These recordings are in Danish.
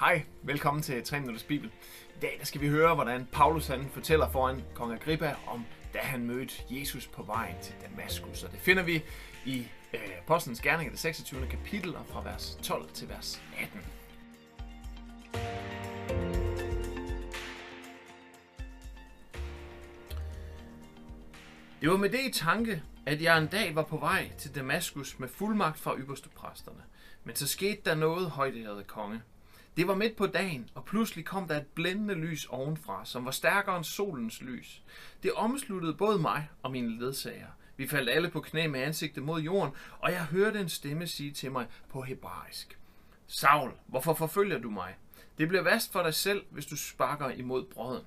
Hej, velkommen til 3 Minutters Bibel. I dag der skal vi høre, hvordan Paulus han fortæller foran kong Agrippa om, da han mødte Jesus på vejen til Damaskus. Og det finder vi i øh, Apostlenes Gerninger, det 26. kapitel, og fra vers 12 til vers 18. Det var med det i tanke, at jeg en dag var på vej til Damaskus med fuldmagt fra ypperste præsterne. Men så skete der noget, højdærede konge. Det var midt på dagen, og pludselig kom der et blændende lys ovenfra, som var stærkere end solens lys. Det omsluttede både mig og mine ledsager. Vi faldt alle på knæ med ansigtet mod jorden, og jeg hørte en stemme sige til mig på hebraisk. Saul, hvorfor forfølger du mig? Det bliver værst for dig selv, hvis du sparker imod brøden.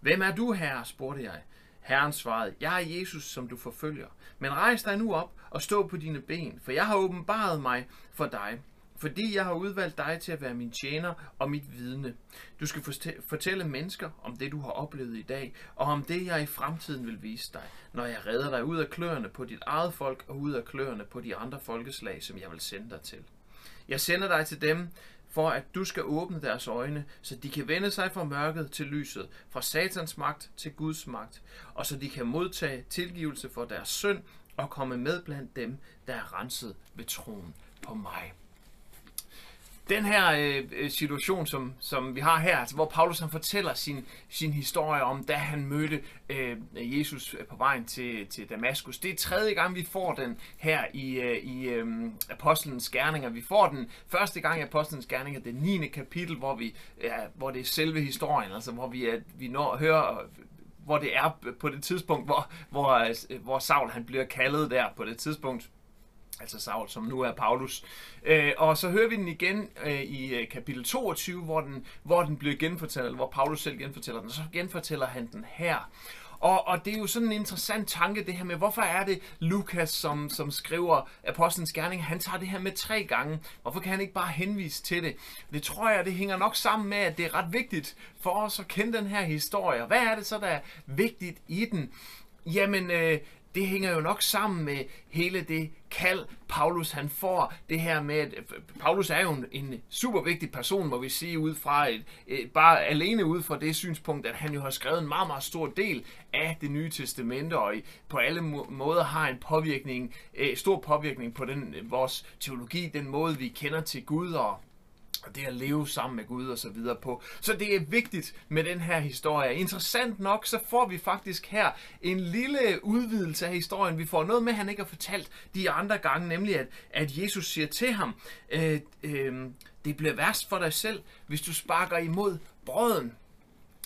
Hvem er du, herre? spurgte jeg. Herren svarede, jeg er Jesus, som du forfølger. Men rejs dig nu op og stå på dine ben, for jeg har åbenbaret mig for dig fordi jeg har udvalgt dig til at være min tjener og mit vidne. Du skal fortælle mennesker om det, du har oplevet i dag, og om det, jeg i fremtiden vil vise dig, når jeg redder dig ud af kløerne på dit eget folk og ud af kløerne på de andre folkeslag, som jeg vil sende dig til. Jeg sender dig til dem, for at du skal åbne deres øjne, så de kan vende sig fra mørket til lyset, fra satans magt til Guds magt, og så de kan modtage tilgivelse for deres synd og komme med blandt dem, der er renset ved troen på mig den her øh, øh, situation, som, som vi har her, altså, hvor Paulus han fortæller sin, sin historie om, da han mødte øh, Jesus øh, på vejen til, til Damaskus. Det er tredje gang, vi får den her i, øh, i øh, Apostlenes Gerninger. Vi får den første gang i Apostlenes Gerninger, det 9. kapitel, hvor, vi, ja, hvor det er selve historien, altså hvor vi, er, vi når at høre hvor det er på det tidspunkt, hvor, hvor, øh, hvor Saul han bliver kaldet der på det tidspunkt altså Saul, som nu er Paulus. Øh, og så hører vi den igen øh, i øh, kapitel 22, hvor den, hvor den bliver genfortalt, hvor Paulus selv genfortæller den, og så genfortæller han den her. Og, og det er jo sådan en interessant tanke, det her med, hvorfor er det Lukas, som, som skriver Apostlenes Gerning, han tager det her med tre gange. Hvorfor kan han ikke bare henvise til det? Det tror jeg, det hænger nok sammen med, at det er ret vigtigt for os at kende den her historie. Hvad er det så, der er vigtigt i den? Jamen, øh, det hænger jo nok sammen med hele det kald, Paulus han får. Det her med, at øh, Paulus er jo en, en super vigtig person, må vi sige, ud fra et, et, bare alene ud fra det synspunkt, at han jo har skrevet en meget, meget stor del af det nye testamente, og på alle måder har en påvirkning, øh, stor påvirkning på den, øh, vores teologi, den måde, vi kender til Gud og og det at leve sammen med Gud og så videre på. Så det er vigtigt med den her historie. Interessant nok, så får vi faktisk her en lille udvidelse af historien. Vi får noget med, han ikke har fortalt de andre gange, nemlig at, at Jesus siger til ham, øh, øh, det bliver værst for dig selv, hvis du sparker imod brøden.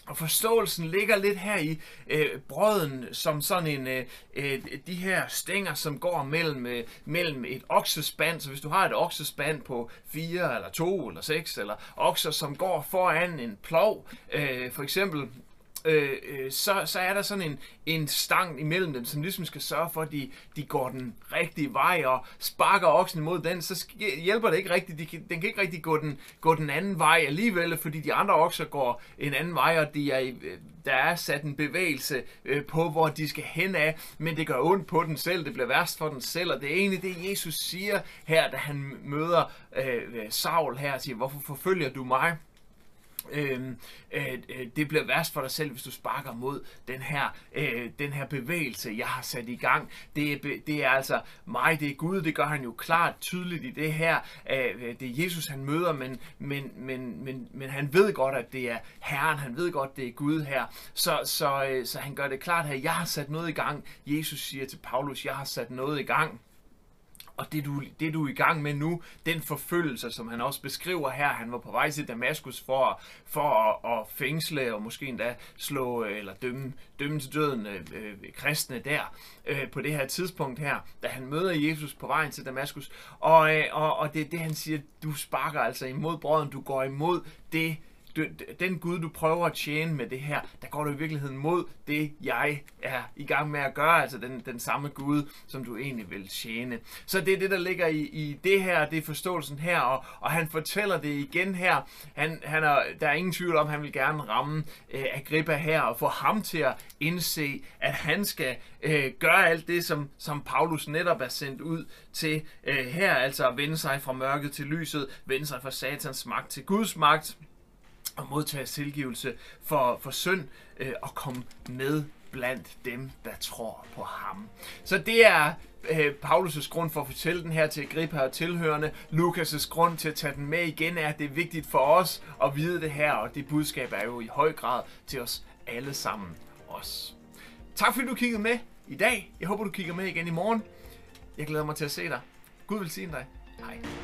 Og forståelsen ligger lidt her i øh, brøden som sådan en øh, øh, de her stænger, som går mellem, øh, mellem et oksespand. Så hvis du har et oksespand på fire eller to eller seks eller okser, som går foran en plov, øh, for eksempel øh, øh, så, så er der sådan en, en stang imellem dem, som ligesom skal sørge for, at de, de går den rigtige vej, og sparker oksen imod den, så hjælper det ikke rigtigt. De kan, den kan ikke rigtig gå den, gå den anden vej alligevel, fordi de andre okser går en anden vej, og de er, øh, der er sat en bevægelse øh, på, hvor de skal hen af, men det gør ondt på den selv, det bliver værst for den selv, og det er egentlig det, Jesus siger her, da han møder øh, Saul her, og siger, hvorfor forfølger du mig? Øhm, øh, øh, det bliver værst for dig selv, hvis du sparker mod den her, øh, den her bevægelse, jeg har sat i gang. Det er, det er altså mig, det er Gud, det gør han jo klart tydeligt i det her. Øh, øh, det er Jesus, han møder, men, men, men, men, men han ved godt, at det er Herren, han ved godt, det er Gud her. Så, så, øh, så han gør det klart her, jeg har sat noget i gang. Jesus siger til Paulus, jeg har sat noget i gang. Og det du, det du er i gang med nu, den forfølgelse, som han også beskriver her, han var på vej til Damaskus for, for at, at fængsle og måske endda slå øh, eller dømme, dømme til døden øh, øh, kristne der øh, på det her tidspunkt her, da han møder Jesus på vejen til Damaskus. Og, øh, og, og det er det, han siger, du sparker altså imod brøden, du går imod det, du, den Gud, du prøver at tjene med det her, der går du i virkeligheden mod det, jeg er i gang med at gøre, altså den, den samme Gud, som du egentlig vil tjene. Så det er det, der ligger i, i det her, det er forståelsen her, og, og han fortæller det igen her. Han, han er, der er ingen tvivl om, han vil gerne ramme øh, Agrippa her, og få ham til at indse, at han skal øh, gøre alt det, som, som Paulus netop er sendt ud til øh, her, altså at vende sig fra mørket til lyset, vende sig fra satans magt til Guds magt, og modtage tilgivelse for, for synd øh, og komme med blandt dem, der tror på ham. Så det er øh, Paulus' grund for at fortælle den her til Agrippa og tilhørende. Lukas' grund til at tage den med igen er, at det er vigtigt for os at vide det her, og det budskab er jo i høj grad til os alle sammen os. Tak fordi du kiggede med i dag. Jeg håber, du kigger med igen i morgen. Jeg glæder mig til at se dig. Gud vil sige dig. Hej.